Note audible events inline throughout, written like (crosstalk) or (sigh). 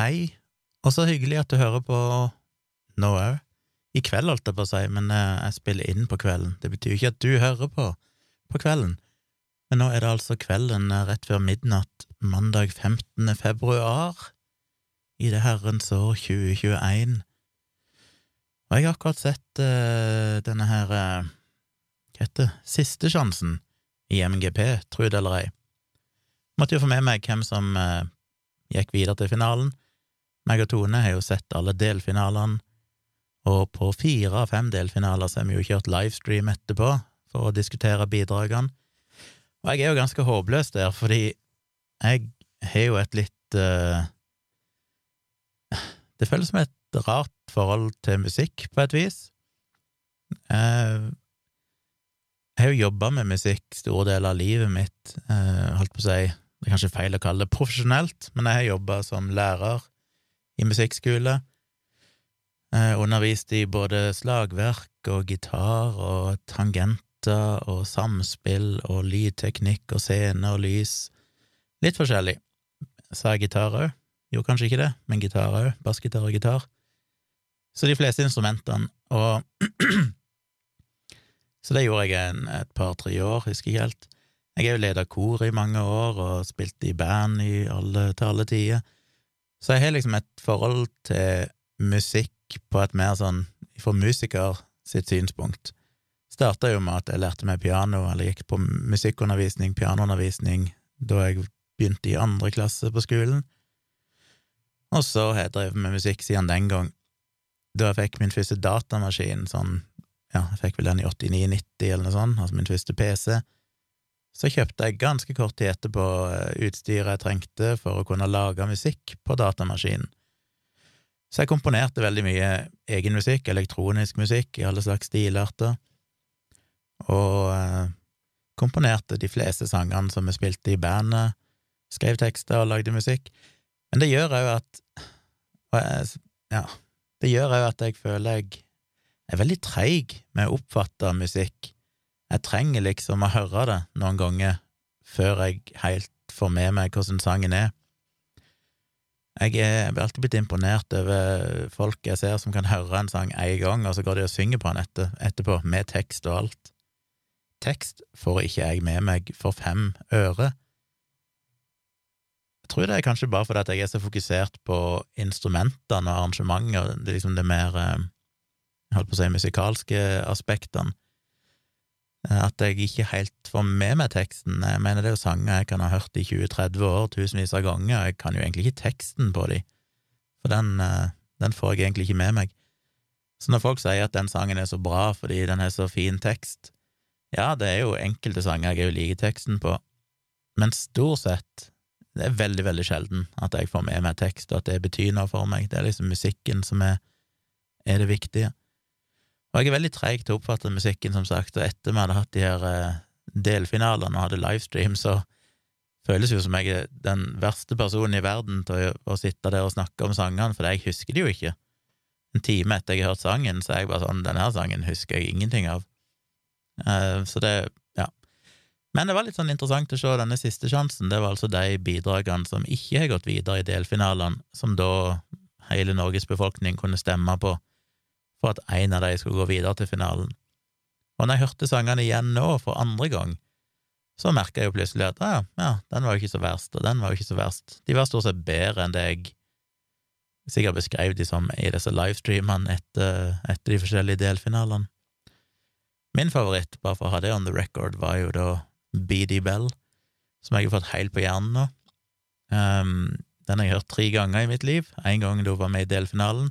Hei, og så hyggelig at du hører på nå òg. I kveld, holdt jeg på å si, men eh, jeg spiller inn på kvelden. Det betyr ikke at du hører på på kvelden, men nå er det altså kvelden eh, rett før midnatt mandag 15. februar i det herrens år 2021. Og jeg har akkurat sett uh, denne her uh, Hva heter det? Siste sjansen i MGP, tro det eller ei. Måtte jo få med meg hvem som uh, gikk videre til finalen. Meg og Tone har jo sett alle delfinalene, og på fire av fem delfinaler så har vi jo kjørt livestream etterpå for å diskutere bidragene. Og jeg er jo ganske håpløs der, fordi jeg har jo et litt uh, Det føles som et rart forhold til musikk, på et vis. Uh, jeg har jo jobba med musikk store deler av livet mitt, uh, holdt på å si det er kanskje feil å kalle det profesjonelt, men jeg har jobba som lærer i musikkskole. Eh, underviste i både slagverk og gitar og tangenter og samspill og lydteknikk og scene og lys. Litt forskjellig. Sa jeg gitar òg? Gjorde kanskje ikke det, men gitar òg. Bassgitar og gitar. Så de fleste instrumentene. Og (clears throat) Så det gjorde jeg en, et par-tre år, husker jeg helt. Jeg har jo leda kor i mange år og spilt i band i alle, til alle tider, så jeg har liksom et forhold til musikk på et mer sånn fra musiker sitt synspunkt. Starta jo med at jeg lærte meg piano, eller gikk på musikkundervisning, pianoundervisning, da jeg begynte i andre klasse på skolen, og så har jeg drevet med musikk siden den gang. Da jeg fikk min første datamaskin, sånn, ja, jeg fikk vel den i 89-90 eller noe sånt, altså min første PC, så kjøpte jeg ganske kort tid etterpå eh, utstyret jeg trengte for å kunne lage musikk på datamaskinen. Så jeg komponerte veldig mye egen musikk, elektronisk musikk i alle slags stilarter, og eh, komponerte de fleste sangene som vi spilte i bandet, skrev tekster og lagde musikk. Men det gjør òg at Ja, det gjør òg at jeg føler jeg er veldig treig med å oppfatte musikk jeg trenger liksom å høre det noen ganger før jeg helt får med meg hvordan sangen er. Jeg er alltid blitt imponert over folk jeg ser som kan høre en sang én gang, og så går de og synger på den etter, etterpå, med tekst og alt. Tekst får ikke jeg med meg for fem øre. Jeg tror det er kanskje bare fordi jeg er så fokusert på instrumentene og arrangementet, det liksom det mer, eh, jeg holdt på å si, musikalske aspektene. Eh, at jeg ikke helt får med meg teksten. Jeg mener det er jo sanger jeg kan ha hørt i 20-30 år, tusenvis av ganger, og jeg kan jo egentlig ikke teksten på de, for den, eh, den, får jeg egentlig ikke med meg. Så når folk sier at den sangen er så bra fordi den har så fin tekst, ja, det er jo enkelte sanger jeg liker teksten på, men stort sett, det er veldig, veldig sjelden at jeg får med meg tekst, og at det betyr noe for meg. Det er liksom musikken som er, er det viktige. Og jeg er veldig treig til å oppfatte musikken, som sagt, og etter vi hadde hatt de her eh, delfinalene og hadde livestream, så føles det jo som jeg er den verste personen i verden til å, å sitte der og snakke om sangene, for jeg husker de jo ikke. En time etter jeg har hørt sangen, så er jeg bare sånn Denne sangen husker jeg ingenting av. Uh, så det Ja. Men det var litt sånn interessant å se denne siste sjansen. Det var altså de bidragene som ikke har gått videre i delfinalene, som da hele Norges befolkning kunne stemme på for at en av de skulle gå videre til finalen. Og når jeg hørte sangene igjen nå, for andre gang, så merka jeg jo plutselig at ah, ja, den var jo ikke så verst, og den var jo ikke så verst. De var stort sett bedre enn det jeg sikkert beskrev de som i disse livestreamene etter, etter de forskjellige delfinalene. Min favoritt, bare for å ha det on the record, var jo da BD Bell, som jeg har fått helt på hjernen nå. Um, den har jeg hørt tre ganger i mitt liv, én gang da hun var med i delfinalen,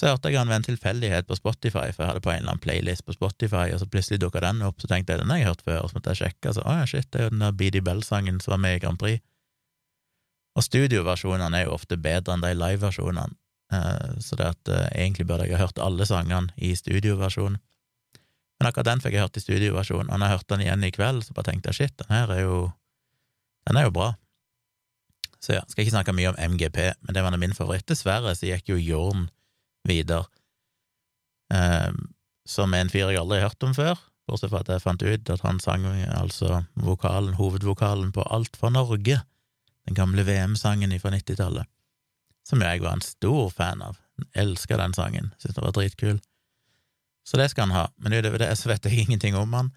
så hørte jeg han ved en tilfeldighet på Spotify, for jeg hadde på en eller annen playlist på Spotify, og så plutselig dukka den opp, så tenkte jeg den har jeg hørt før, og så måtte jeg sjekke, så å ja, shit, det er jo den der Beady Bell-sangen som var med i Grand Prix. Og studioversjonene er jo ofte bedre enn de liveversjonene, eh, så det at eh, egentlig burde jeg ha hørt alle sangene i studioversjon. Men akkurat den fikk jeg hørt i studioversjon, og når jeg hørte den igjen i kveld, så bare tenkte jeg shit, den her er jo den er jo bra. Så ja, skal ikke snakke mye om MGP, men det var min favoritt. Dessverre så gikk jo Jorn videre, eh, som en fyr jeg aldri har hørt om før, bortsett fra at jeg fant ut at han sang altså vokalen, hovedvokalen på Alt for Norge, den gamle VM-sangen fra 90-tallet. som jeg var en stor fan av. Elska den sangen, syntes den var dritkul. Så det skal han ha, men utover det så vet jeg (laughs) ingenting om han.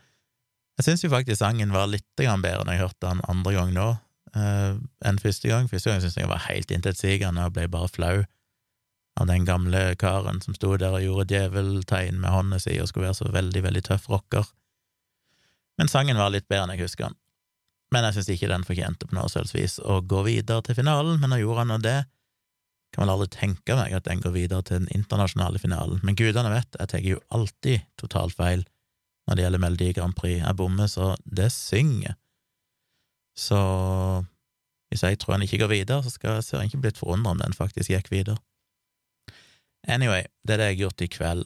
Jeg syns jo faktisk sangen var litt bedre når jeg hørte den andre gang nå eh, enn første gang. Første gang syntes jeg den var helt intetsigende og ble bare flau av den gamle karen som sto der og gjorde djeveltegn med hånda si og skulle være så veldig, veldig tøff rocker. Men sangen var litt bedre enn jeg husker den. Men jeg syns ikke den fortjente på noe selvsvis å gå videre til finalen, men nå gjorde han nå det. Kan vel aldri tenke meg at den går videre til den internasjonale finalen, men gudene vet, jeg tar jo alltid totalt feil når det gjelder Melodi Grand Prix. Jeg bommer så det synger. Så hvis jeg tror han ikke går videre, så skal, ser jeg ikke blitt forundret om den faktisk gikk videre. Anyway, det er det jeg har gjort i kveld.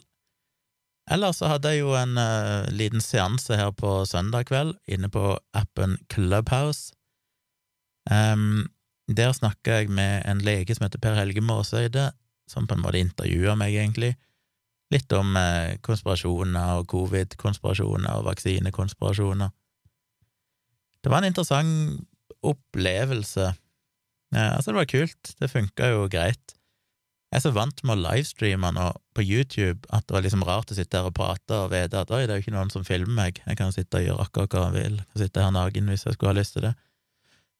Ellers så hadde jeg jo en uh, liten seanse her på søndag kveld inne på appen Clubhouse. Um, der snakka jeg med en lege som heter Per Helge Måsøyde, som på en måte intervjua meg, egentlig, litt om uh, konspirasjoner og covid-konspirasjoner og vaksinekonspirasjoner. Det var en interessant opplevelse. Uh, altså, det var kult, det funka jo greit. Jeg er så vant med å livestreame nå på YouTube at det var liksom rart å sitte her og prate og vite at oi, det er jo ikke noen som filmer meg, jeg kan sitte og gjøre akkurat hva jeg vil, jeg kan sitte her naken hvis jeg skulle ha lyst til det.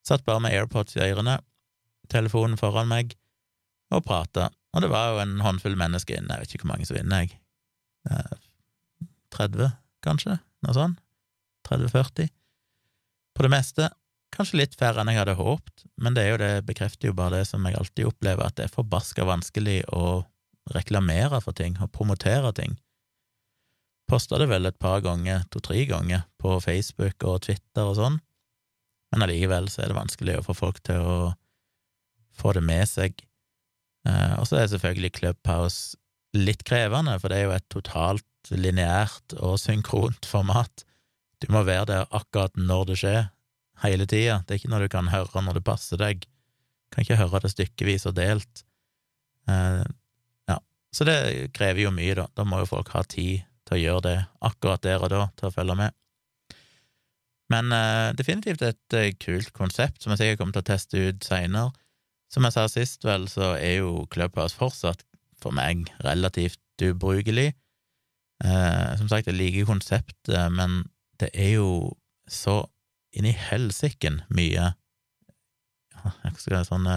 Satt bare med AirPods i ørene, telefonen foran meg, og prata, og det var jo en håndfull mennesker inne, jeg vet ikke hvor mange som vinner, jeg. 30, kanskje, noe sånt? 30-40? På det meste. Kanskje litt færre enn jeg hadde håpet, men det, det bekrefter jo bare det som jeg alltid opplever, at det er forbaska vanskelig å reklamere for ting og promotere ting. Posta det vel et par ganger, to-tre ganger, på Facebook og Twitter og sånn, men allikevel så er det vanskelig å få folk til å få det med seg. Eh, og så er selvfølgelig Clubhouse litt krevende, for det er jo et totalt lineært og synkront format. Du må være der akkurat når det skjer, hele tida. Det er ikke noe du kan høre når det passer deg. Du kan ikke høre det stykkevis og delt. Eh, ja, så det krever jo mye, da. Da må jo folk ha tid til å gjøre det akkurat der og da, til å følge med. Men eh, definitivt et uh, kult konsept som jeg sikkert kommer til å teste ut seinere. Som jeg sa sist, vel, så er jo Clubhouse fortsatt for meg relativt ubrukelig. som sagt, jeg liker konseptet, men det er jo så inn i helsiken mye jeg skal si sånne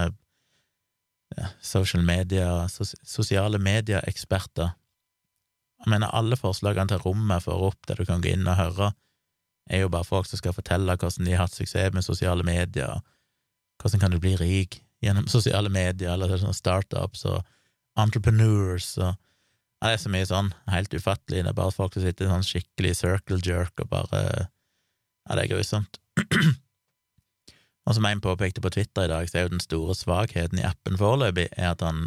social media, sos, sosiale medieeksperter. Jeg mener, alle forslagene til rommet får opp der du kan gå inn og høre, er jo bare folk som skal fortelle hvordan de har hatt suksess med sosiale medier, hvordan kan du bli rik gjennom (laughs) sosiale medier, eller sånne startups og entrepreneurs og ja, Det er så mye sånn, helt ufattelig, det er bare folk som sitter i sånn skikkelig circle jerk og bare Ja, det er grusomt. (clears throat) Og som en påpekte på Twitter i dag, så er jo den store svakheten i appen foreløpig er at han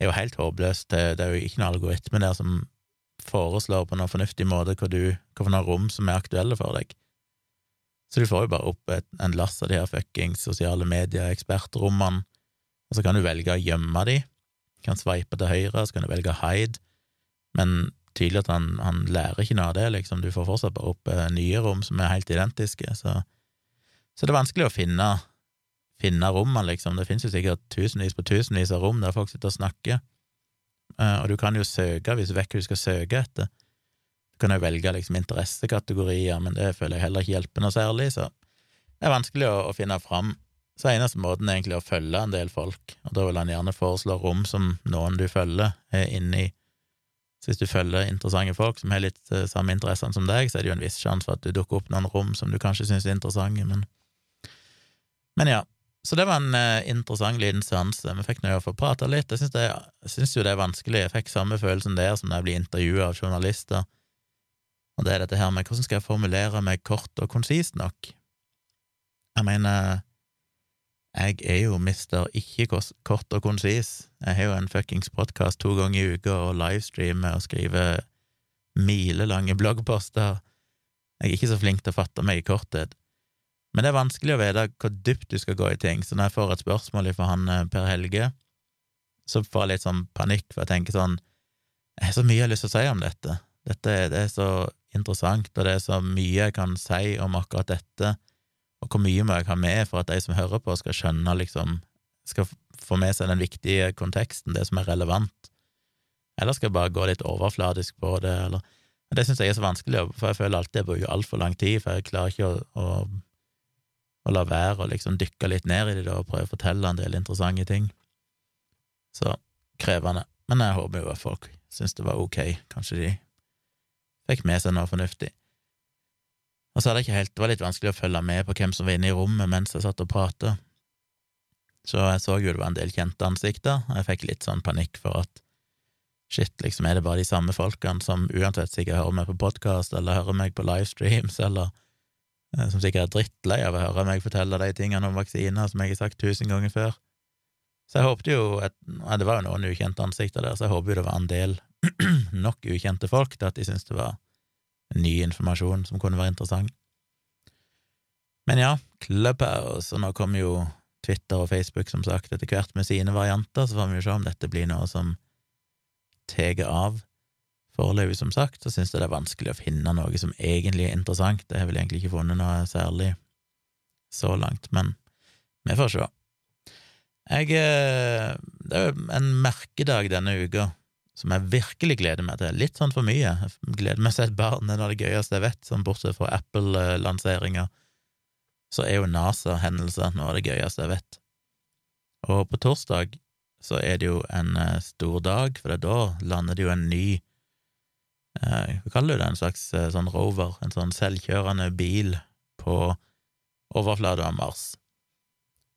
er jo helt håpløs. Det, det er jo ikke noen algoritme der som foreslår på noen fornuftig måte hva du, hvilke rom som er aktuelle for deg. Så du får jo bare opp et, en lass av de her fuckings sosiale medier-ekspertrommene, og så kan du velge å gjemme de. Du kan sveipe til høyre, så kan du velge hide, men tydelig at han, han, lærer ikke noe av det, liksom. Du får fortsatt bare opp eh, nye rom som er helt identiske, så, så det er vanskelig å finne, finne rommene, liksom. Det finnes jo sikkert tusenvis på tusenvis av rom der folk sitter og snakker, eh, og du kan jo søke hvis du vet hva du skal søke etter. Du kan jo velge liksom interessekategorier, men det føler jeg heller ikke hjelper noe særlig, så det er vanskelig å, å finne fram. Så eneste måten er egentlig å følge en del folk, og da vil han gjerne foreslå rom som noen du følger, er inne i hvis du følger interessante folk som har litt uh, samme interessene som deg, så er det jo en viss sjanse for at du dukker opp noen rom som du kanskje syns er interessante, men Men ja. Så det var en uh, interessant liten seanse. Vi fikk nå iallfall prata litt. Jeg syns jo det er vanskelig. Jeg fikk samme følelsen der som da jeg blir intervjua av journalister. Og det er dette her med hvordan skal jeg formulere meg kort og konsist nok? Jeg mener jeg er jo mister ikke kort og konsis. Jeg har jo en fuckings podkast to ganger i uka og livestreamer og skriver milelange bloggposter. Jeg er ikke så flink til å fatte meg i korthet. Men det er vanskelig å vite hvor dypt du skal gå i ting, så når jeg får et spørsmål fra han eh, Per Helge, så får jeg litt sånn panikk, for jeg tenker sånn Jeg har så mye jeg har lyst til å si om dette. Dette det er så interessant, og det er så mye jeg kan si om akkurat dette og hvor mye må jeg ha med for at de som hører på, skal skjønne, liksom, skal få med seg den viktige konteksten, det som er relevant, eller skal jeg bare gå litt overfladisk på det, eller Det syns jeg er så vanskelig, for jeg føler alltid jeg bruker altfor lang tid, for jeg klarer ikke å, å, å la være å liksom dykke litt ned i det og prøve å fortelle en del interessante ting. Så krevende. Men jeg håper jo at folk syns det var ok, kanskje de fikk med seg noe fornuftig. Og så hadde jeg ikke helt, Det var litt vanskelig å følge med på hvem som var inne i rommet mens jeg satt og pratet. Så jeg så jo det var en del kjente ansikter, og jeg fikk litt sånn panikk for at shit, liksom, er det bare de samme folkene som uansett sikkert hører meg på podkast eller hører meg på livestreams, eller eh, som sikkert er drittlei av å høre meg fortelle de tingene om vaksiner som jeg har sagt tusen ganger før. Så jeg håpte jo at, ja, Det var jo noen ukjente ansikter der, så jeg håper jo det var en del (clears throat) nok ukjente folk til at de syntes det var ny informasjon som kunne være interessant. Men ja, Clubhouse, og nå kommer jo Twitter og Facebook som sagt etter hvert med sine varianter, så får vi jo se om dette blir noe som tar av. Foreløpig, som sagt, så syns jeg det er vanskelig å finne noe som egentlig er interessant. Jeg har vel egentlig ikke funnet noe særlig så langt, men vi får se. Jeg eh, Det er jo en merkedag denne uka som jeg virkelig gleder meg til. Litt sånn for mye. Jeg gleder meg til et barn, det er noe av det gøyeste jeg vet, sånn bortsett fra Apple-lanseringa. Så er jo NASA-hendelser noe av det gøyeste jeg vet. Og på torsdag så er det jo en eh, stor dag, for da lander det jo en ny eh, Hva kaller du det, en slags eh, sånn rover, en sånn selvkjørende bil på overflata av Mars.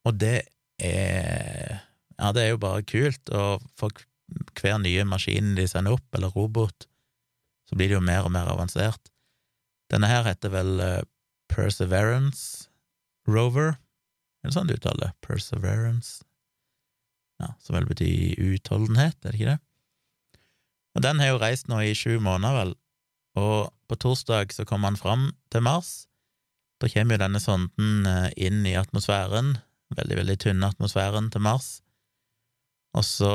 Og det er Ja, det er jo bare kult, og folk hver nye maskin de sender opp, eller robot, så blir det jo mer og mer avansert. Denne her heter vel uh, Perseverance Rover, er det sånn du uttaler Perseverance? Ja, som vel betyr utholdenhet, er det ikke det? Og den har jo reist nå i sju måneder, vel, og på torsdag så kommer han fram til Mars. Da kommer jo denne sonden eh, inn i atmosfæren, veldig, veldig tynne atmosfæren til Mars, og så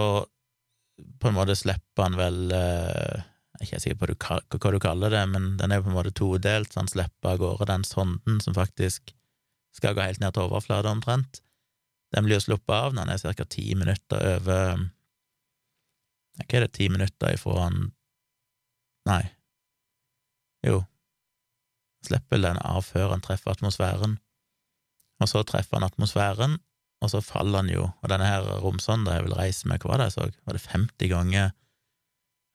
på en måte slipper han vel eh, Jeg er ikke sikker på hva, du kaller det, men den er på en måte todelt, så han slipper av gårde den sonden som faktisk skal gå helt ned til overflata, omtrent. Den blir jo sluppet av når han er ca. ti minutter over Hva er det, ti minutter ifra han Nei. Jo. Slipper den av før han treffer atmosfæren, og så treffer han atmosfæren, og så faller han jo, og denne her romsonda jeg vil reise med, hva var det jeg så, var det 50 ganger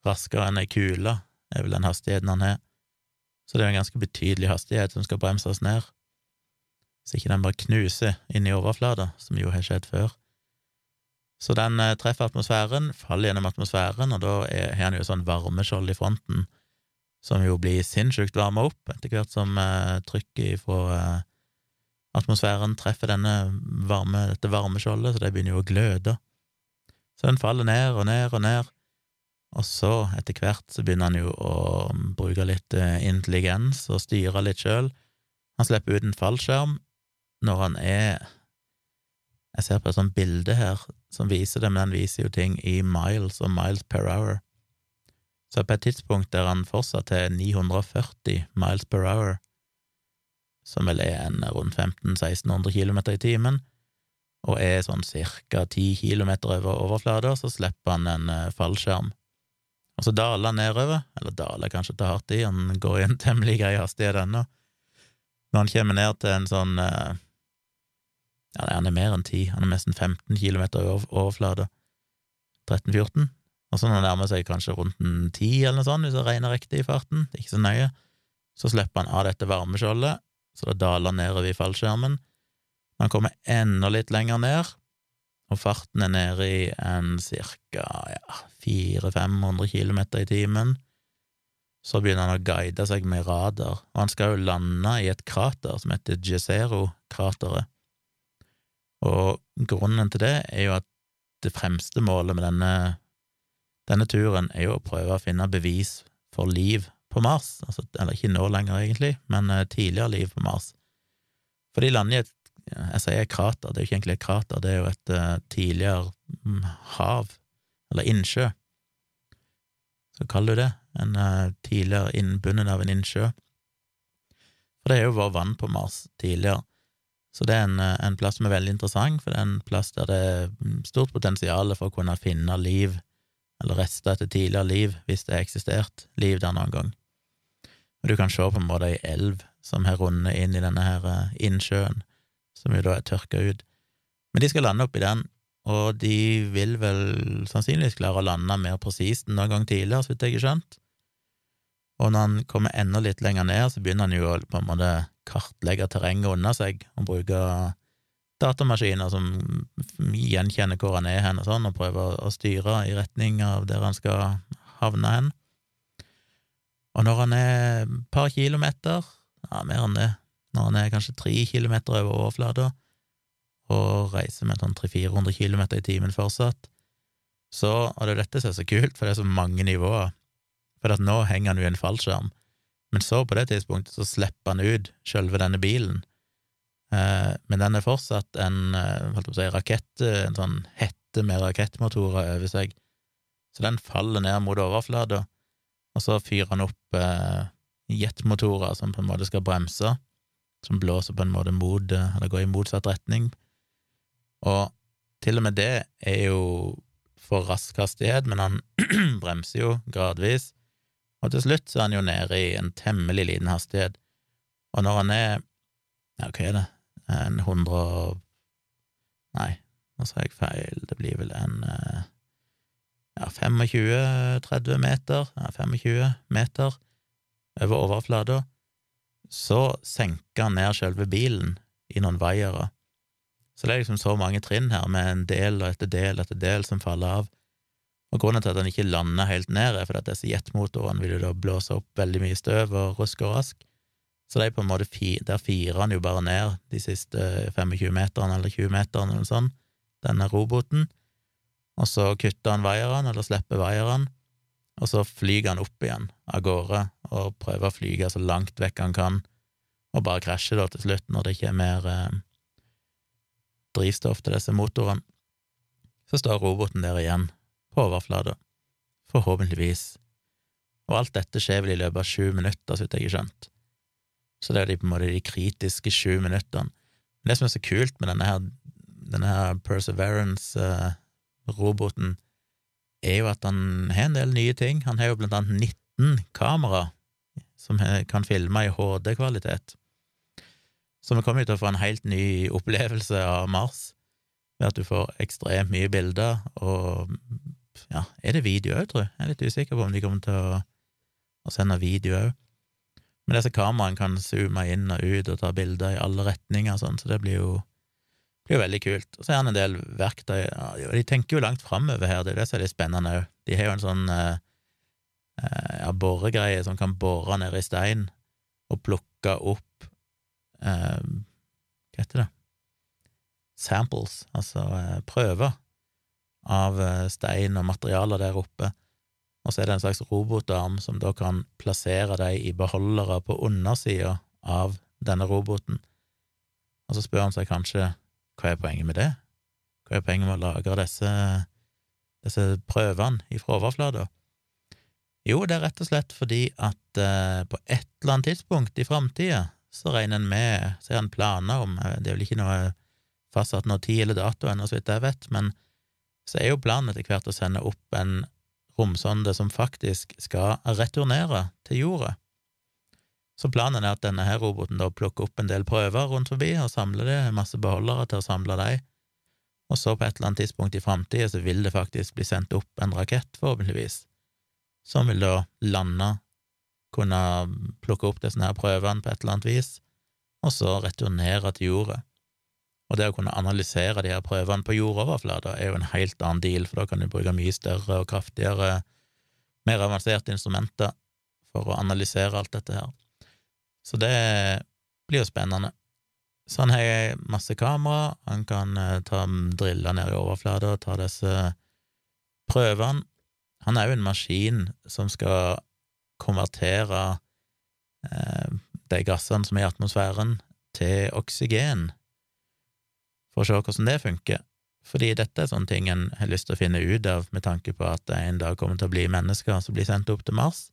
raskere enn ei kule, er vel den hastigheten han har, så det er en ganske betydelig hastighet som skal bremses ned, så ikke den bare knuser inn i overflata, som jo har skjedd før. Så den eh, treffer atmosfæren, faller gjennom atmosfæren, og da har han jo sånn varmeskjold i fronten, som jo blir sinnssykt varma opp etter hvert som eh, trykket fra eh, atmosfæren treffer denne varme, dette varmeskjoldet, så det begynner jo å gløde. Så den faller ned og ned og ned, og så, etter hvert, så begynner han jo å bruke litt eh, intelligens og styre litt sjøl. Han slipper ut en fallskjerm når han er Jeg ser på et sånt bilde her som viser det, men den viser jo ting i miles og miles per hour. Så på et tidspunkt der han fortsatt er 940 miles per hour, som vel er en rundt 1500-1600 km i timen, og er sånn cirka 10 km over overflata, så slipper han en eh, fallskjerm. Og så daler han nedover, eller daler kanskje til hardt i, han går i en (laughs) temmelig grei hastighet ennå. Når han kommer ned til en sånn eh, Ja, han er mer enn 10, han er nesten 15 km over overflata. 13-14. Og så når han nærmer seg kanskje rundt en 10 eller noe sånt, hvis jeg regner riktig i farten, ikke så nøye, så slipper han av dette varmeskjoldet, så det daler nedover i fallskjermen. Man kommer enda litt lenger ned, og farten er nede i en cirka ja, 400-500 km i timen. Så begynner han å guide seg med radar, og han skal jo lande i et krater som heter Jezero-krateret. Og grunnen til det er jo at det fremste målet med denne, denne turen er jo å prøve å finne bevis for liv på Mars, altså, eller ikke nå lenger, egentlig, men uh, tidligere liv på Mars. For de lander i et jeg sier krater, det er jo ikke egentlig et krater, det er jo et uh, tidligere mm, hav, eller innsjø. Så kaller du det, en tidligere innbunnen av en innsjø. For det er jo vært vann på Mars tidligere, Så det er en, en plass som er veldig interessant, for det er en plass der det er stort potensial for å kunne finne liv, eller rester etter tidligere liv, hvis det har eksistert liv der noen gang. Og du kan se på en måte ei elv som har rundet inn i denne her eh, innsjøen, som jo da er tørka ut. Men de skal lande oppi den, og de vil vel sannsynligvis klare å lande mer presist enn noen gang tidligere, så vidt jeg har skjønt. Og når han kommer enda litt lenger ned, så begynner han jo å på en måte kartlegge terrenget under seg og bruke datamaskiner som gjenkjenner hvor han er hen og sånn, og prøver å styre i retning av der han skal havne hen. Og når han er et par kilometer, ja, mer enn det, når han er kanskje tre kilometer over overflata, og reiser med sånn 300-400 kilometer i timen fortsatt, så, og det er dette som er så kult, for det er så mange nivåer, for at nå henger han jo i en fallskjerm, men så, på det tidspunktet, så slipper han ut sjølve denne bilen, eh, men den er fortsatt en, eh, holdt på å si, rakett, en sånn hette med rakettmotorer over seg, så den faller ned mot overflata, og så fyrer han opp eh, jetmotorer som på en måte skal bremse, som blåser på en måte mot, eh, eller går i motsatt retning, og til og med det er jo for rask hastighet, men han (clears throat) bremser jo gradvis, og til slutt så er han jo nede i en temmelig liten hastighet, og når han er ja, hva er det, en hundre og Nei, nå sa jeg feil, det blir vel en eh, ja, 25-30 meter, ja, 25 meter over overflata, så senker han ned selve bilen i noen vaiere. Så det er liksom så mange trinn her, med en del og etter del etter del som faller av. Og grunnen til at han ikke lander helt ned, er fordi at disse jetmotorene vil jo da blåse opp veldig mye støv og rusk og rask. Så det er på en måte fi, der firer han jo bare ned de siste 25 meterne eller 20 meterne eller noe sånt, denne roboten, og så kutter han vaieren, eller slipper vaieren, og så flyger han opp igjen av gårde og prøver å flyge så langt vekk han kan, og bare krasjer da til slutt når det ikke er mer eh, drivstoff til disse motorene. Så står roboten der igjen på overflata, forhåpentligvis, og alt dette skjer vel i løpet av sju minutter, så vidt jeg har skjønt. Så det er de, på en måte de kritiske sju minuttene. Men det som er så kult med denne her, denne her Perseverance-roboten, er jo at han har en del nye ting. Han har jo blant annet 19 kamera som kan filme i HD-kvalitet. Så vi kommer jo til å få en helt ny opplevelse av Mars, ved at du får ekstremt mye bilder, og ja, er det video òg, tror jeg? Jeg er litt usikker på om de kommer til å, å sende video òg. Men disse kameraene kan zoome inn og ut og ta bilder i alle retninger og sånn, så det blir jo, blir jo veldig kult. Og så er han en del verktøy De tenker jo langt framover her, det er det som er litt spennende òg. De har jo en sånn eh, eh, ja, boregreie som kan bore ned i stein og plukke opp eh, Hva heter det? Samples, altså eh, prøver av eh, stein og materialer der oppe, og så er det en slags robotarm som da kan plassere dem i beholdere på undersida av denne roboten. Og så spør han seg kanskje hva er poenget med det? Hva er poenget med å lagre disse, disse prøvene fra overflata? Jo, det er rett og slett fordi at eh, på et eller annet tidspunkt i framtida så regner en med, så har en planer om, eh, det er vel ikke noe fastsatt noe tid eller dato ennå, så vidt jeg vet, men så er jo planen etter hvert å sende opp en romsonde som faktisk skal returnere til jorda. Så planen er at denne her roboten da plukker opp en del prøver rundt forbi og samler det, masse beholdere til å samle dem, og så på et eller annet tidspunkt i framtida så vil det faktisk bli sendt opp en rakett, forhåpentligvis, som vil da lande, kunne plukke opp disse her prøvene på et eller annet vis, og så returnere til jorda. Og det å kunne analysere de her prøvene på jordoverflata er jo en helt annen deal, for da kan du bruke mye større og kraftigere, mer avanserte instrumenter for å analysere alt dette her. Så det blir jo spennende. Så han har masse kamera, han kan eh, ta driller ned i overflata ta disse prøvene. Han er jo en maskin som skal konvertere eh, de gassene som er i atmosfæren, til oksygen for å se hvordan det funker. Fordi dette er sånne ting en har lyst til å finne ut av med tanke på at det en dag kommer til å bli mennesker som blir sendt opp til Mars,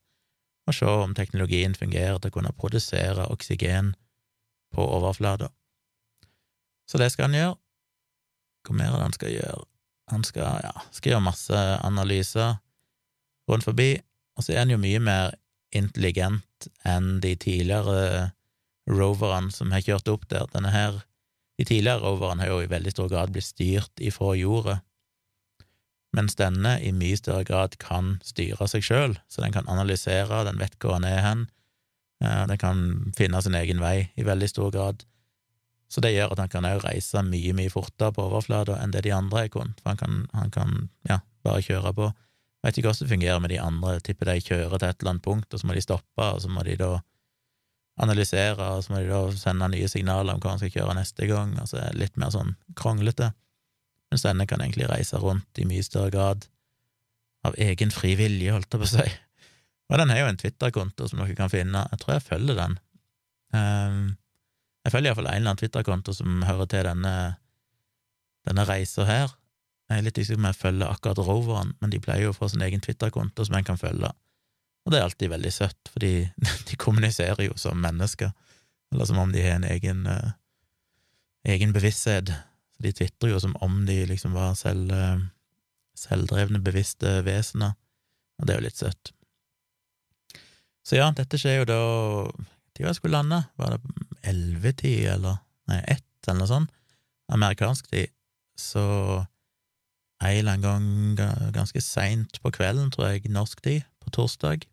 og se om teknologien fungerer til å kunne produsere oksygen på overflata. Så det skal han gjøre. Hva mer er det han skal gjøre? Han skal, ja, skal gjøre masse analyser rundt forbi, og så er han jo mye mer intelligent enn de tidligere roverne som har kjørt opp der. Denne her, De tidligere roverne har jo i veldig stor grad blitt styrt ifra jordet, mens denne i mye større grad kan styre seg sjøl, så den kan analysere, den vet hvor han er hen, den kan finne sin egen vei i veldig stor grad. Så det gjør at han kan òg reise mye, mye fortere på overflata enn det de andre er kunnet, for han kan, han kan ja, bare kjøre på. Jeg vet ikke hvordan det fungerer med de andre, jeg tipper de kjører til et eller annet punkt, og så må de stoppe, og så må de da analysere, og så må de da sende nye signaler om hva han skal kjøre neste gang, altså litt mer sånn kronglete, mens denne kan egentlig reise rundt i mye større grad av egen fri vilje, holdt jeg på å si. Og den har jo en Twitter-konto som dere kan finne, jeg tror jeg følger den. Um, jeg følger iallfall en eller annen Twitter-konto som hører til denne, denne reisa her. Jeg er litt usikker på om jeg følger akkurat roveren, men de pleier jo å få sin egen Twitter-konto som en kan følge. Og det er alltid veldig søtt, for (laughs) de kommuniserer jo som mennesker, eller som om de har en egen, uh, egen bevissthet. De tvitrer jo som om de liksom var selv, uh, selvdrevne, bevisste vesener, og det er jo litt søtt. Så ja, dette skjer jo da De var skulle lande, var det ellevetid, eller? Nei, ett, eller noe sånt, amerikansk tid, så en eller annen gang ganske seint på kvelden, tror jeg, norsk tid, på torsdag,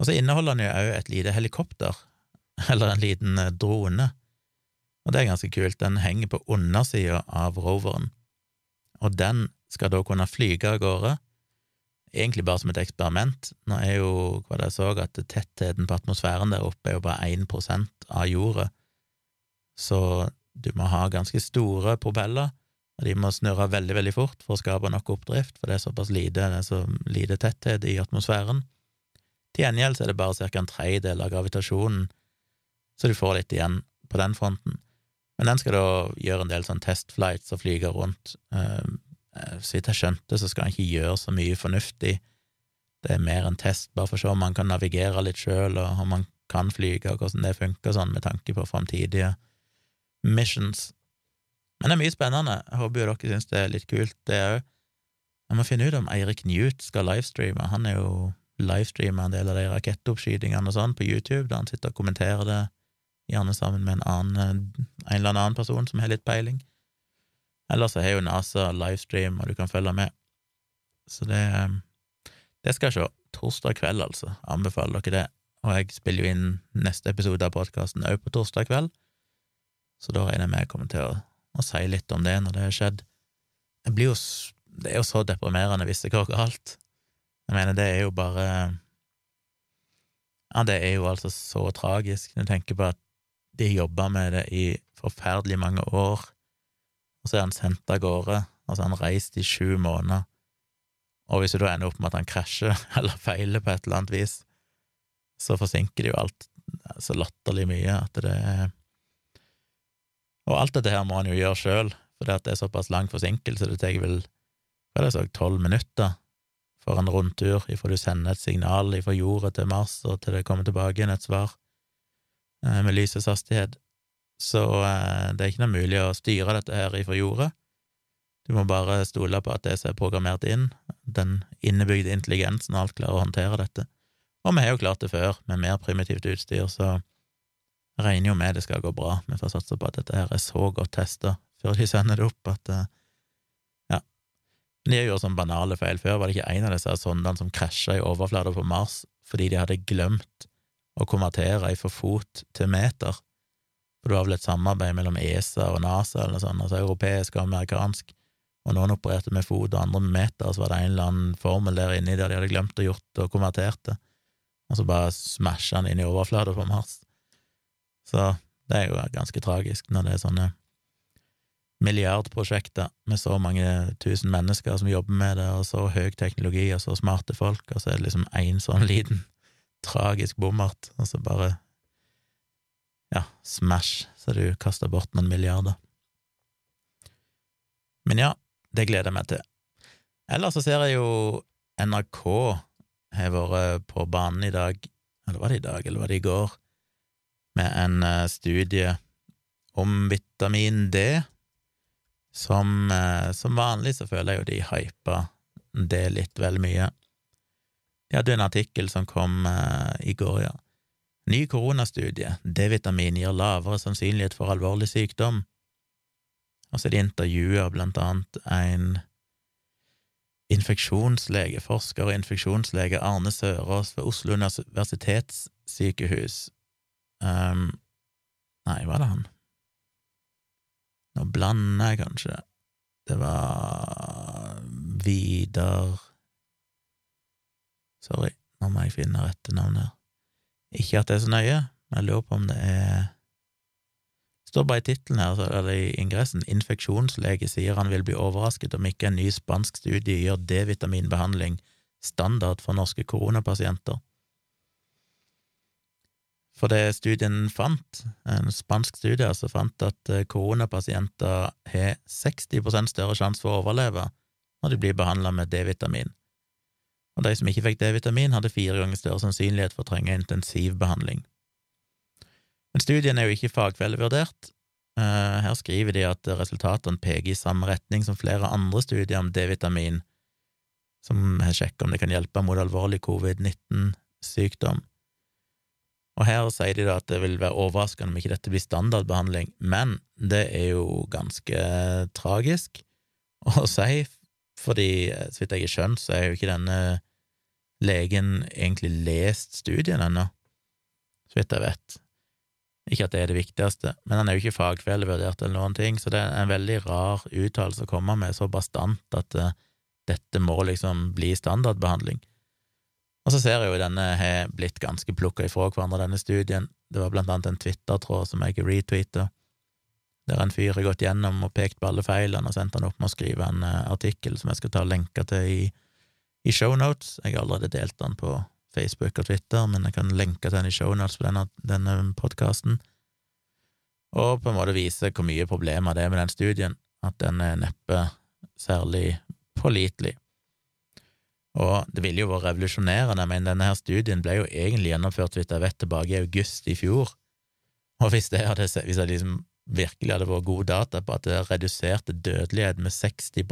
og så inneholder den jo òg et lite helikopter, (laughs) eller en liten eh, drone, og det er ganske kult. Den henger på undersida av roveren, og den skal da kunne flyge av gårde, egentlig bare som et eksperiment. Nå er jo, hva det jeg så, at tettheten på atmosfæren der oppe er jo bare 1% av jordet, så du må ha ganske store propeller, og de må snurre veldig, veldig fort for å skape nok oppdrift, for det er såpass lite, det er så lite tetthet i atmosfæren. Til gjengjeld er det bare ca. en tredjedel av gravitasjonen, så du får litt igjen på den fronten. Men den skal da gjøre en del sånn testflights og flyge rundt. Ehm, eh, så vidt jeg skjønte, så skal han ikke gjøre så mye fornuftig. Det er mer en test, bare for å se om man kan navigere litt sjøl, og om man kan flyge, og hvordan det funker sånn, med tanke på framtidige missions. Men det er mye spennende. Jeg håper jo dere syns det er litt kult, det òg. Jeg må finne ut om Eirik Newt skal livestreame. Han er jo livestreamer en del av de rakettoppskytingene og sånn på YouTube, der han sitter og kommenterer det, gjerne sammen med en, annen, en eller annen person som har litt peiling. Ellers så har jo NASA livestream, og du kan følge med. Så det, det skal jeg se. Torsdag kveld, altså. Anbefaler dere det. Og jeg spiller jo inn neste episode av podkasten òg på torsdag kveld, så da regner jeg med jeg kommer til å, å si litt om det når det har skjedd. Det blir jo det er jo så deprimerende hvis det går galt. Jeg mener, det er jo bare Ja, det er jo altså så tragisk når du tenker på at de jobba med det i forferdelig mange år, og så er han sendt av gårde, altså han reiste i sju måneder, og hvis du da ender opp med at han krasjer (laughs) eller feiler på et eller annet vis, så forsinker det jo alt så latterlig mye at det er Og alt dette her må han jo gjøre sjøl, for det er såpass lang forsinkelse, det tar vel hva det så, tolv minutter for en rundtur ifra du sender et signal ifra jorda til Mars og til det kommer tilbake igjen et svar med lysets hastighet. Så eh, det er ikke noe mulig å styre dette her ifra jorda. Du må bare stole på at det som er programmert inn, den innebygde intelligensen og alt klarer å håndtere dette. Og vi har jo klart det før, med mer primitivt utstyr, så regner jo med det skal gå bra. Vi får satse på at dette her er så godt testa før de sender det opp, at Ja. men de gjort sånn banale feil. Før var det ikke en av disse sondene som krasja i overflata på Mars fordi de hadde glemt å konvertere fra fot til meter. For det var vel et samarbeid mellom ESA og NASA, eller noe sånt, altså europeisk og amerikansk, og noen opererte med fot og andre med meter, og så var det en eller annen formel der inni der de hadde glemt å gjort og konvertert det, og så bare smasha den inn i overflata på Mars. Så det er jo ganske tragisk når det er sånne milliardprosjekter med så mange tusen mennesker som jobber med det, og så høy teknologi og så smarte folk, og så er det liksom én sånn liten tragisk bommert, og så bare ja, smash, så du kaster bort noen milliarder. Men ja, det gleder jeg meg til. Ellers så ser jeg jo NRK har vært på banen i dag, eller var det i dag, eller var det i går, med en eh, studie om vitamin D. Som, eh, som vanlig så føler jeg jo de hypa det litt vel mye. De hadde en artikkel som kom uh, i går, ja. Ny koronastudie. D-vitamin gir lavere sannsynlighet for alvorlig sykdom. Og så er de intervjua blant annet en infeksjonslege, forsker og infeksjonslege Arne Sørås ved Oslo universitetssykehus. Um, nei, var det han? Nå blander jeg kanskje. Det var Vidar Sorry, nå må jeg finne rette navn her. Ikke at det er så nøye, men jeg lurer på om det er Det står bare i tittelen her, eller i ingressen, infeksjonslege sier han vil bli overrasket om ikke en ny spansk studie gjør D-vitaminbehandling standard for norske koronapasienter. For det studien fant, en spansk studie, altså fant at eh, koronapasienter har 60% større sjanse for å overleve når de blir behandla med D-vitamin og de som ikke fikk D-vitamin, hadde fire ganger større sannsynlighet for å trenge intensivbehandling. Men studien er jo ikke fagfellevurdert. Eh, her skriver de at resultatene peker i samme retning som flere andre studier om D-vitamin, som har sjekket om det kan hjelpe mot alvorlig covid-19-sykdom. Og her sier de da at det vil være overraskende om ikke dette blir standardbehandling, men det er jo ganske tragisk å si, fordi så vidt jeg har skjønt, så er jo ikke denne legen egentlig lest studien ennå, så vidt jeg vet. Ikke at det er det viktigste, men han er jo ikke fagfellevurdert eller noen ting, så det er en veldig rar uttalelse å komme med, så bastant at uh, dette må liksom bli standardbehandling. Og så ser jeg jo denne har blitt ganske plukka ifra hverandre, denne studien. Det var blant annet en Twitter-tråd som jeg retweeta, der en fyr har gått gjennom og pekt på alle feilene og sendt han opp med å skrive en uh, artikkel som jeg skal ta lenker til i i shownotes. Jeg har allerede delt den på Facebook og Twitter, men jeg kan lenke til den i shownotes på denne, denne podkasten, og på en måte vise hvor mye problemer det er med den studien, at den er neppe særlig pålitelig. Og det ville jo vært revolusjonerende, men denne her studien ble jo egentlig gjennomført, vidt jeg vet, tilbake i august i fjor, og hvis det hadde, hvis jeg liksom virkelig hadde vært gode data på at det reduserte dødelighet med 60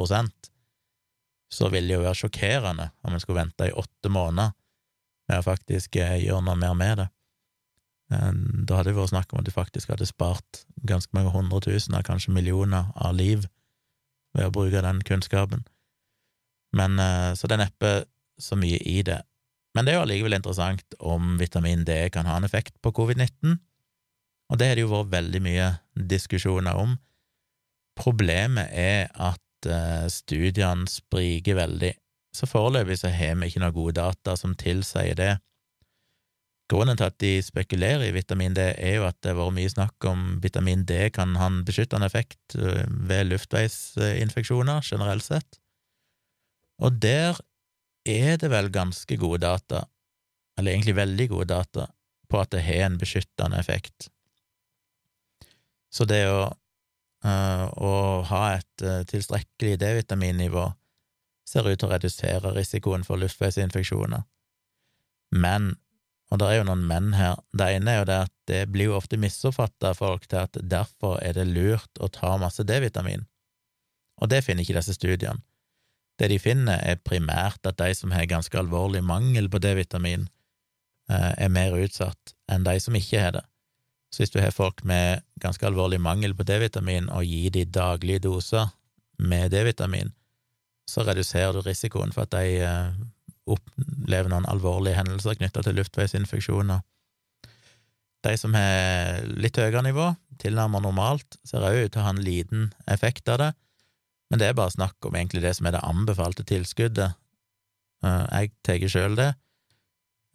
så ville det jo være sjokkerende om en skulle vente i åtte måneder med å faktisk eh, gjøre noe mer med det. Da hadde det vært snakk om at de faktisk hadde spart ganske mange hundre tusener, kanskje millioner, av liv ved å bruke den kunnskapen. Men eh, Så det er neppe så mye i det. Men det er jo allikevel interessant om vitamin D kan ha en effekt på covid-19, og det har det jo vært veldig mye diskusjoner om. Problemet er at uh, studiene spriker veldig, så foreløpig så har vi ikke noen gode data som tilsier det. Grunnen til at de spekulerer i vitamin D, er jo at det har vært mye snakk om vitamin D kan ha en beskyttende effekt eh, ved luftveisinfeksjoner generelt sett, og der er det vel ganske gode data, eller egentlig veldig gode data, på at det har en beskyttende effekt. Så det å Eh, å ha et eh, tilstrekkelig D-vitaminnivå ser ut til å redusere risikoen for luftveisinfeksjoner. Men, og det er jo noen men her, det ene er jo det at det blir jo ofte misoppfatta av folk til at derfor er det lurt å ta masse D-vitamin, og det finner ikke disse studiene. Det de finner, er primært at de som har ganske alvorlig mangel på D-vitamin, eh, er mer utsatt enn de som ikke har det. Så hvis du har folk med ganske alvorlig mangel på D-vitamin, og gir de daglige doser med D-vitamin, så reduserer du risikoen for at de eh, opplever noen alvorlige hendelser knytta til luftveisinfeksjoner. De som har litt høyere nivå, tilnærmet normalt, ser også ut til å ha en liten effekt av det, men det er bare snakk om egentlig det som er det anbefalte tilskuddet. Eh, jeg tar sjøl det.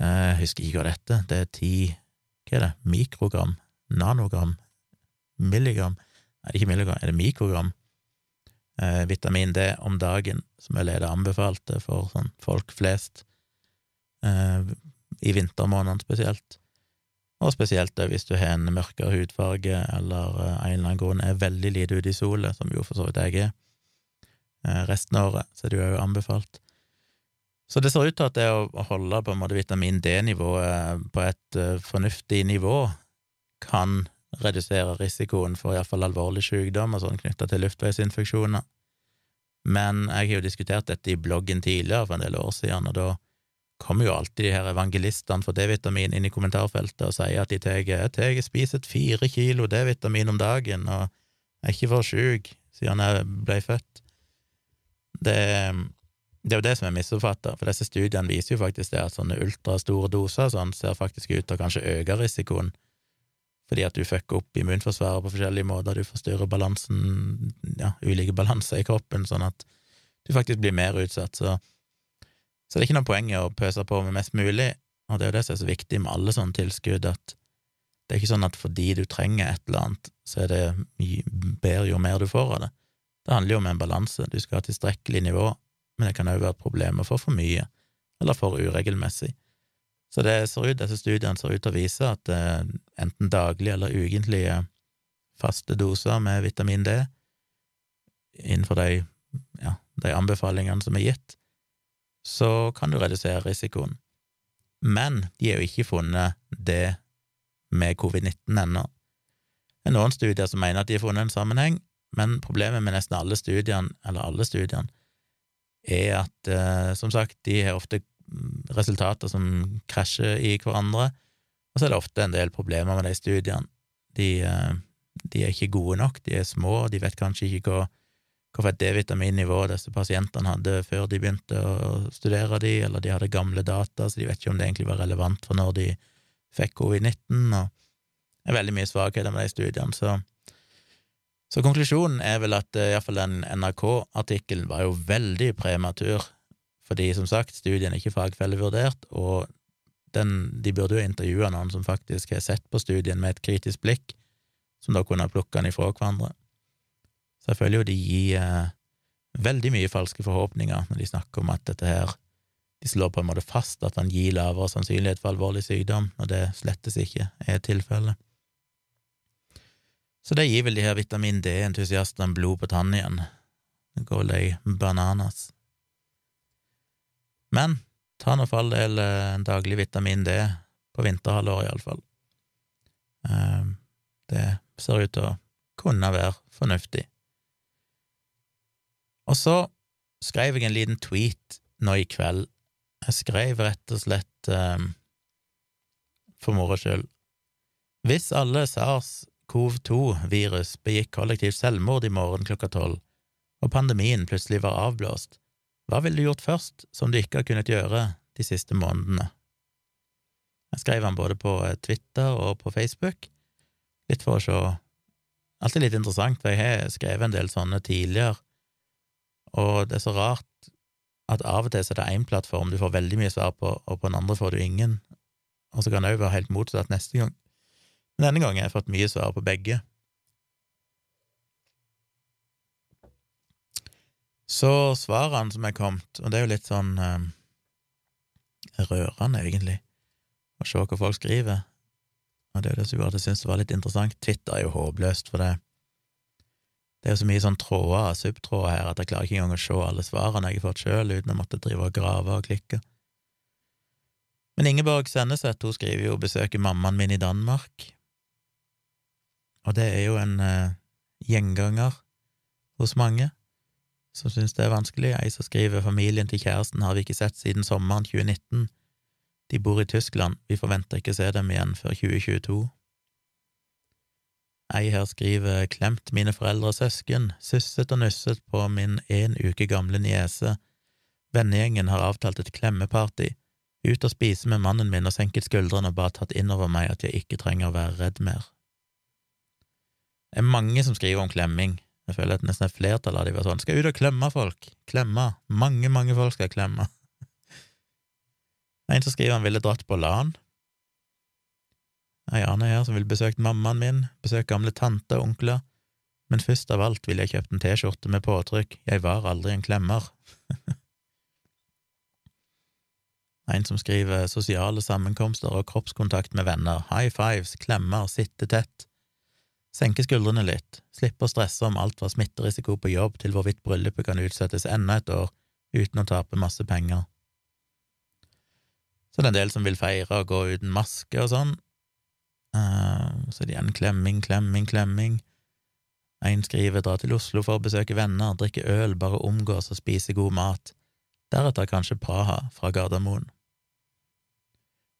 Eh, jeg husker ikke hva dette det er ti Hva er det? Mikrogram nanogram, milligram Nei, ikke milligram, er det mikrogram eh, vitamin D om dagen, som er leder anbefalte for sånn folk flest, eh, i vintermånedene spesielt. Og spesielt da hvis du har en mørkere hudfarge eller eh, en eller annen grunn er veldig lite ute i sola, som jo for så vidt jeg er. Eh, resten av året så er det jo anbefalt. Så det ser ut til at det å holde på en måte vitamin D-nivået på et uh, fornuftig nivå kan redusere risikoen for iallfall alvorlig sykdom og sånn knytta til luftveisinfeksjoner. Men jeg har jo diskutert dette i bloggen tidligere, for en del år siden, og da kommer jo alltid de her evangelistene for D-vitamin inn i kommentarfeltet og sier at de tar spiser fire kilo D-vitamin om dagen og er ikke for sjuk siden jeg ble født. Det, det er jo det som er misoppfatta, for disse studiene viser jo faktisk det at sånne ultrastore doser sånn ser faktisk ut til å kanskje øke risikoen, fordi at du fucker opp immunforsvaret på forskjellige måter, du forstyrrer balansen, ja, ulike balanser i kroppen, sånn at du faktisk blir mer utsatt. Så, så det er ikke noe poeng å pøse på med mest mulig, og det er jo det som er så viktig med alle sånne tilskudd, at det er ikke sånn at fordi du trenger et eller annet, så er det bedre jo mer du får av det. Det handler jo om en balanse, du skal ha tilstrekkelig nivå, men det kan òg være et problem å få for mye, eller for uregelmessig. Så det ser ut, disse studiene ser ut til å vise at eh, enten daglige eller ukentlige faste doser med vitamin D innenfor de, ja, de anbefalingene som er gitt, så kan du redusere risikoen. Men de har jo ikke funnet det med covid-19 ennå. Det er noen studier som mener at de har funnet en sammenheng, men problemet med nesten alle studiene, eller alle studiene, er at, eh, som sagt, de har ofte resultater som krasjer i hverandre, og så er det ofte en del problemer med de studiene. De, eh, de er ikke gode nok, de er små, de vet kanskje ikke hva, hvorfor et D-vitaminnivå disse pasientene hadde før de begynte å studere de, eller de hadde gamle data, så de vet ikke om det egentlig var relevant for når de fikk covid-19, og det er veldig mye svakheter med de studiene, så så konklusjonen er vel at uh, iallfall den NRK-artikkelen var jo veldig prematur, fordi som sagt, studien er ikke fagfellevurdert, og den, de burde jo intervjue noen som faktisk har sett på studien med et kritisk blikk, som da kunne ha plukka den ifra hverandre. Så jeg føler jo de gir eh, veldig mye falske forhåpninger når de snakker om at dette her de slår på en måte fast at han gir lavere sannsynlighet for alvorlig sykdom, og det slettes ikke er tilfellet. Så det gir vel de her vitamin D-entusiastene blod på tann igjen. Det går vel ei bananas. Men ta nå for all del eh, en daglig vitamin D på vinterhalvåret, iallfall. Ehm, det ser ut til å kunne være fornuftig. Og så skrev jeg en liten tweet nå i kveld. Jeg skrev rett og slett um, for moro skyld. Hvis alle SARS COV2-virus begikk kollektivt selvmord i morgen klokka tolv, og pandemien plutselig var avblåst, hva ville du gjort først som du ikke har kunnet gjøre de siste månedene? Jeg skrev han både på eh, Twitter og på Facebook, litt for å se Alltid litt interessant, for jeg har skrevet en del sånne tidligere, og det er så rart at av og til så er det én plattform du får veldig mye svar på, og på den andre får du ingen, og så kan det òg være helt motsatt neste gang. Men denne gangen har jeg fått mye svar på begge. Så svarene som er kommet, og det er jo litt sånn eh, rørende, egentlig, å se hva folk skriver, og det er jo det som gjorde at jeg syntes det var litt interessant. Twitter er jo håpløst, for det det er jo så mye sånn tråder, subtråder her, at jeg klarer ikke engang å se alle svarene jeg har fått sjøl, uten å måtte drive og grave og klikke. Men Ingeborg Senneset hun skriver jo 'Besøker mammaen min i Danmark', og det er jo en eh, gjenganger hos mange som syns det er vanskelig. Ei som skriver familien til kjæresten har vi ikke sett siden sommeren 2019. De bor i Tyskland, vi forventer ikke å se dem igjen før 2022. Ei her skriver klemt mine foreldre og søsken, susset og nusset på min en uke gamle niese. Vennegjengen har avtalt et klemmeparty. Ut og spise med mannen min og senket skuldrene og bare tatt inn over meg at jeg ikke trenger å være redd mer. Det er mange som skriver om klemming. Jeg føler at nesten et flertall av de var sånn Skal ut og klemme folk. Klemme. Mange, mange folk skal klemme. En som skriver han ville dratt på LAN. Ei anna her som ville besøkt mammaen min, besøkt gamle tanter og onkler. Men først av alt ville jeg kjøpt en T-skjorte med påtrykk Jeg var aldri en klemmer. (laughs) En som skriver sosiale sammenkomster og kroppskontakt med venner, high fives, klemmer, sitte tett. Senke skuldrene litt, slippe å stresse om alt fra smitterisiko på jobb til hvorvidt bryllupet kan utsettes enda et år uten å tape masse penger. Så det er en del som vil feire og gå uten maske og sånn. Så det er det igjen klemming, klemming, klemming. En skriver dra til Oslo for å besøke venner, drikke øl, bare omgås og spise god mat. Deretter kanskje Praha fra Gardermoen.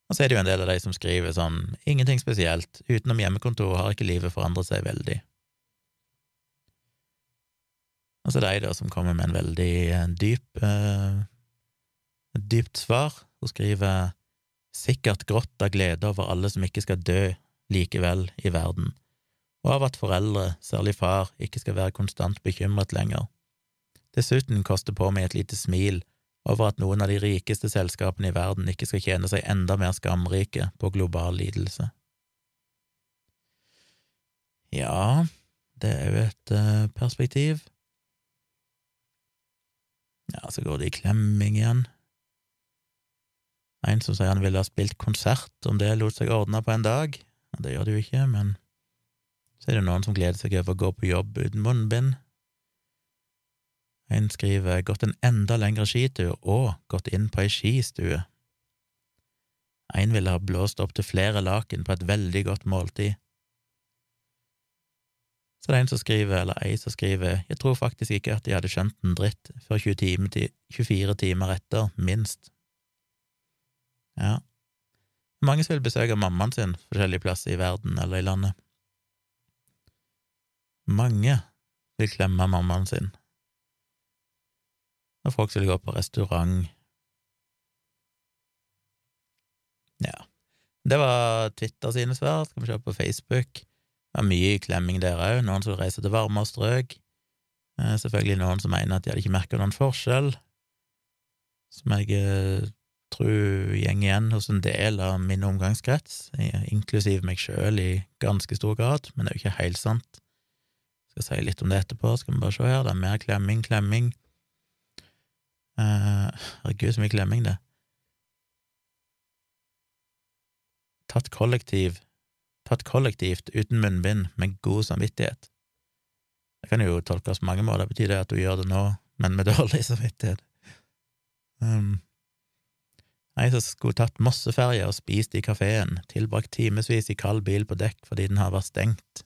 Og så er det jo en del av de som skriver sånn ingenting spesielt, utenom hjemmekontor har ikke livet forandret seg veldig. Og så er det de da som kommer med en veldig eh, dyp uh, dypt svar. Hun skriver sikkert grått av glede over alle som ikke skal dø likevel i verden, og av at foreldre, særlig far, ikke skal være konstant bekymret lenger. Dessuten koster på meg et lite smil over at noen av de rikeste selskapene i verden ikke skal tjene seg enda mer skamrike på global lidelse. Ja, det er jo et uh, perspektiv. Ja, så går det i klemming igjen. En som sier han ville ha spilt konsert, om det lot seg ordne på en dag. Det gjør det jo ikke, men så er det noen som gleder seg over å gå på jobb uten munnbind. En skriver gått en enda lengre skitur og gått inn på ei skistue. En ville ha blåst opp til flere laken på et veldig godt måltid. Så det er en som skriver, eller ei som skriver, jeg tror faktisk ikke at de hadde skjønt en dritt før 24 timer etter, minst. Ja. Mange som vil besøke mammaen sin forskjellige plasser i verden eller i landet. Mange vil klemme mammaen sin når folk vil gå på restaurant. Ja, det var Twitter sine svar. Skal vi se på Facebook. Det var mye klemming der òg. Noen som reiser til varmere strøk. Eh, selvfølgelig noen som mener at de hadde ikke merka noen forskjell, som jeg eh, tror går igjen hos en del av min omgangskrets, inklusiv meg sjøl i ganske stor grad, men det er jo ikke helt sant. Jeg skal si litt om det etterpå, skal vi bare se her. Det er mer klemming, klemming. Uh, herregud, så mye klemming, det. Tatt kollektiv, tatt kollektivt uten munnbind med god samvittighet. Det kan jo tolkes på mange måter, betyr det at du gjør det nå, men med (laughs) dårlig samvittighet. Um, Ei som skulle tatt Mosseferja og spist i kafeen, tilbrakt timevis i kald bil på dekk fordi den har vært stengt.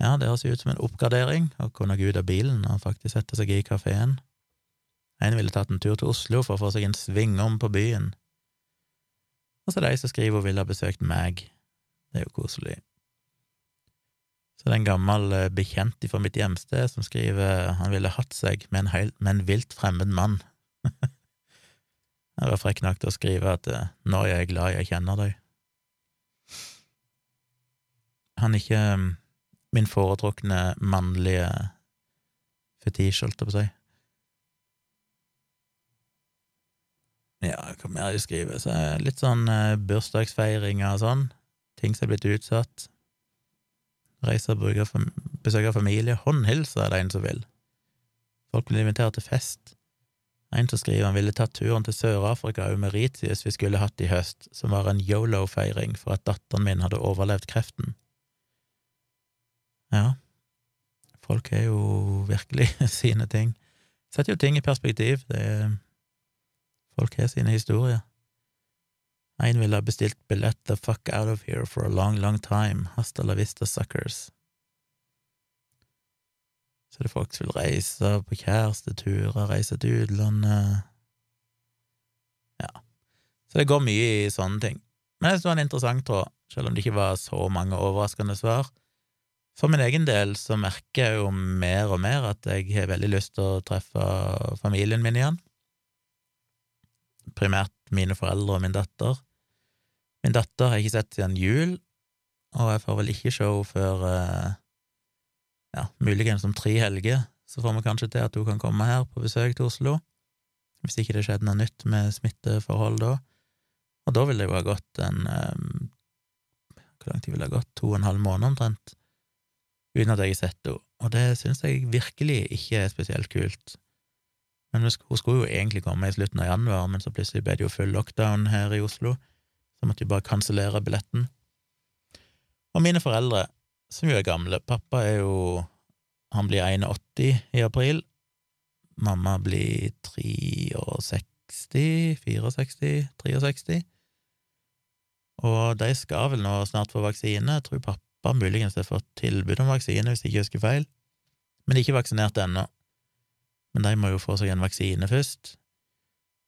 Ja, det høres ut som en oppgradering å kunne gå ut av bilen og faktisk sette seg i kafeen. En ville tatt en tur til Oslo for å få seg en svingom på byen. Og så ei som skriver hun ville ha besøkt meg. Det er jo koselig. Så det er en gammel eh, bekjent fra mitt hjemsted som skriver han ville hatt seg med en, heil, med en vilt fremmed mann. (laughs) jeg var frekk nok til å skrive at eh, nå er jeg glad jeg kjenner deg. Han er ikke mm, min foretrukne mannlige fetisj, holdt jeg på å si. Ja, hva mer de skriver? Så litt sånn eh, bursdagsfeiringer og sånn. Ting som er blitt utsatt. Reise og besøke familie. Håndhilse er det en som vil. Folk blir invitert til fest. En som skriver han ville tatt turen til Sør-Afrika og Meritius vi skulle hatt i høst, som var en yolo-feiring for at datteren min hadde overlevd kreften. Ja, folk er jo virkelig (laughs) sine ting. Setter jo ting i perspektiv. Det er Folk har sine historier. En ville ha bestilt billett the fuck out of here for a long, long time, hasta la vista suckers. Så det er folk som vil reise på kjæresteturer, reise til utlandet Ja. Så det går mye i sånne ting. Men det var en interessant tråd, selv om det ikke var så mange overraskende svar. For min egen del så merker jeg jo mer og mer at jeg har veldig lyst til å treffe familien min igjen primært mine foreldre og min datter. Min datter har jeg ikke sett siden jul, og jeg får vel ikke se henne før eh, ja, muligens om tre helger, så får vi kanskje til at hun kan komme her på besøk til Oslo, hvis ikke det skjedde noe nytt med smitteforhold da. Og da ville det jo ha gått en um, Hvor lang tid ville det ha gått? To og en halv måned omtrent, uten at jeg har sett henne. Og det syns jeg virkelig ikke er spesielt kult. Men hun skulle jo egentlig komme i slutten av januar, men så plutselig ble det jo full lockdown her i Oslo, så måtte vi bare kansellere billetten. Og mine foreldre, som jo er gamle, pappa er jo Han blir 81 i april, mamma blir 63, 64, 63, og de skal vel nå snart få vaksine. Jeg tror pappa muligens har fått tilbud om vaksine, hvis jeg ikke husker feil, men de er ikke vaksinert ennå. Men de må jo få seg en vaksine først.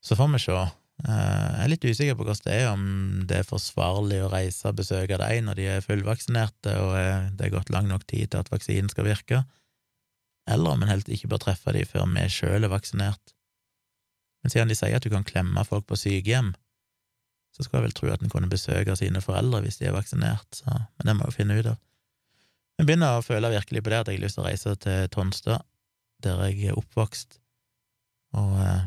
Så får vi se. Eh, jeg er litt usikker på hvordan det er, om det er forsvarlig å reise og besøke dem når de er fullvaksinerte og det er gått lang nok tid til at vaksinen skal virke, eller om en helst ikke bør treffe dem før vi sjøl er vaksinert. Men siden de sier at du kan klemme folk på sykehjem, så skulle jeg vel tro at en kunne besøke sine foreldre hvis de er vaksinert, så, men det må jeg jo finne ut av. Jeg begynner å føle virkelig på det at jeg har lyst til å reise til Tonstad, der jeg er oppvokst, og eh,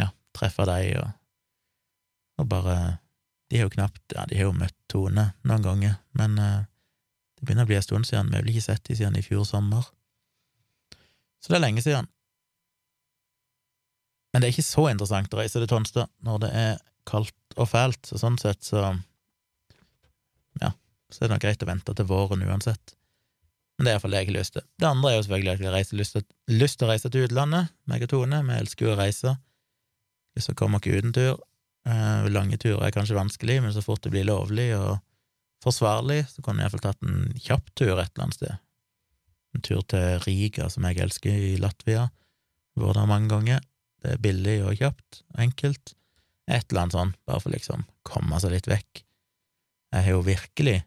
ja, treffe dem og, og bare De har jo knapt Ja, de har jo møtt Tone noen ganger, men uh, det begynner å bli en stund siden. Vi har vel ikke sett dem siden i fjor sommer. Så det er lenge siden. Men det er ikke så interessant å reise til Tonstad når det er kaldt og fælt, så sånn sett så Ja, så er det nok greit å vente til våren uansett. Men det er iallfall det jeg har lyst til. Det andre er jo selvfølgelig at jeg har lyst, lyst til å reise til utlandet, meg og Tone. Vi elsker jo å reise. Lyst kommer å komme oss utentur. Eh, lange turer er kanskje vanskelig, men så fort det blir lovlig og forsvarlig, så kunne jeg iallfall tatt en kjapp tur et eller annet sted. En tur til Riga, som jeg elsker, i Latvia. Vært der mange ganger. Det er billig og kjapt og enkelt. Et eller annet sånn, bare for liksom komme seg litt vekk. Jeg har jo virkelig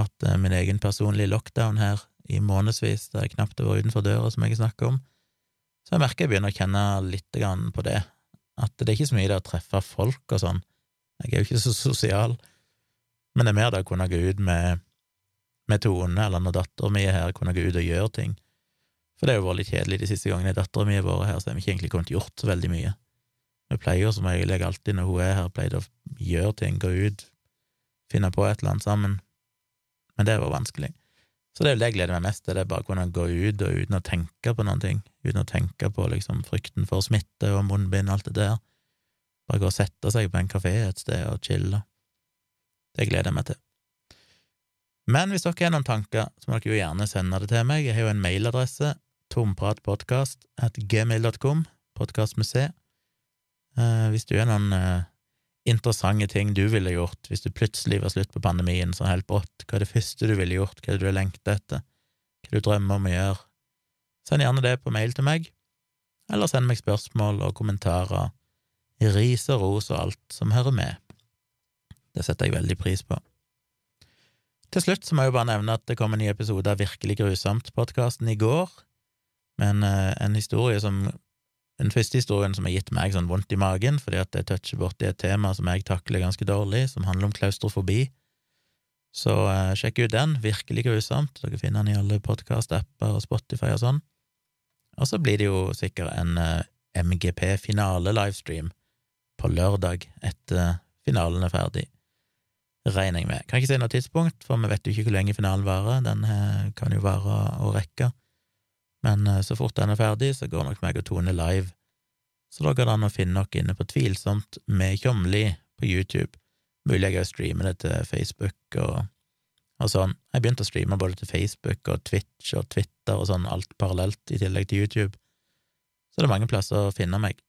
hatt eh, min egen personlige lockdown her i månedsvis, der jeg knapt har vært utenfor døra, som jeg snakker om. Så jeg merker jeg begynner å kjenne litt på det, at det er ikke så mye det å treffe folk og sånn. Jeg er jo ikke så sosial, men det er mer det å kunne gå ut med, med Tone, eller når dattera mi er her, kunne gå ut og gjøre ting. For det har jo vært litt kjedelig de siste gangene dattera mi har vært her, så har vi ikke egentlig kommet gjort så veldig mye. Vi pleier som regel, alltid når hun er her, pleier å gjøre ting, gå ut, finne på et eller annet sammen, men det var vanskelig. Så det er jo det jeg gleder meg mest til, det er bare å kunne gå ut og uten å tenke på noen ting, uten å tenke på liksom frykten for smitte og munnbind og alt det der. Bare gå og sette seg på en kafé et sted og chille. Det gleder jeg meg til. Men hvis dere har noen tanker, så må dere jo gjerne sende det til meg. Jeg har jo en mailadresse, tompratpodkast at gmail.com, podkast med C. Eh, hvis du har noen eh, interessante ting du ville gjort hvis du plutselig var slutt på pandemien så helt brått, hva er det første du ville gjort, hva er det du har lengter etter, hva er det du drømmer om å gjøre, send gjerne det på mail til meg, eller send meg spørsmål og kommentarer, ris og ros og alt som hører med. Det setter jeg veldig pris på. Til slutt så må jeg jo bare nevne at det kom en ny episode av Virkelig grusomt-podkasten i går, men eh, en historie som den første historien som har gitt meg sånn vondt i magen, fordi at det toucher borti et tema som jeg takler ganske dårlig, som handler om klaustrofobi. Så eh, sjekk ut den, virkelig grusomt, dere finner den i alle podkast-apper og Spotify og sånn. Og så blir det jo sikkert en eh, MGP-finale-livestream på lørdag etter finalen er ferdig, regner jeg med. Kan ikke si noe tidspunkt, for vi vet jo ikke hvor lenge finalen varer, den eh, kan jo vare og rekke. Men eh, så fort den er ferdig, så går nok meg og Tone live. Så da går det an å finne noe inne på Tvilsomt med Tjomli på YouTube. Mulig jeg òg streamer det til Facebook og, og sånn. Jeg begynte å streame både til Facebook og Twitch og Twitter og sånn, alt parallelt, i tillegg til YouTube. Så det er mange plasser å finne meg.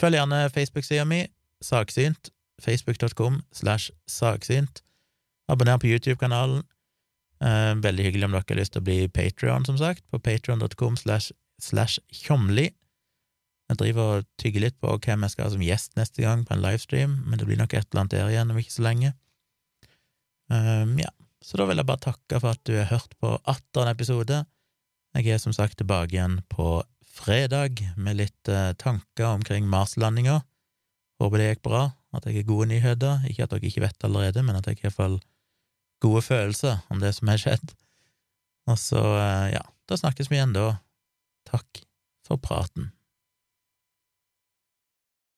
Følg gjerne Facebook-sida mi, Saksynt, facebook.com slash saksynt. Abonner på YouTube-kanalen. Eh, veldig hyggelig om dere har lyst til å bli Patrion, som sagt, på patrion.com slash tjomli. Jeg driver og tygger litt på hvem jeg skal ha som gjest neste gang på en livestream, men det blir nok et eller annet der igjen om ikke så lenge. Um, ja, så da vil jeg bare takke for at du har hørt på 18 episode. Jeg er som sagt tilbake igjen på fredag med litt uh, tanker omkring Mars-landinga. Håper det gikk bra, at jeg har gode nyheter. Ikke at dere ikke vet allerede, men at jeg i hvert fall gode følelser om det som har skjedd. Og så, eh, ja, da snakkes vi igjen da. Takk for praten.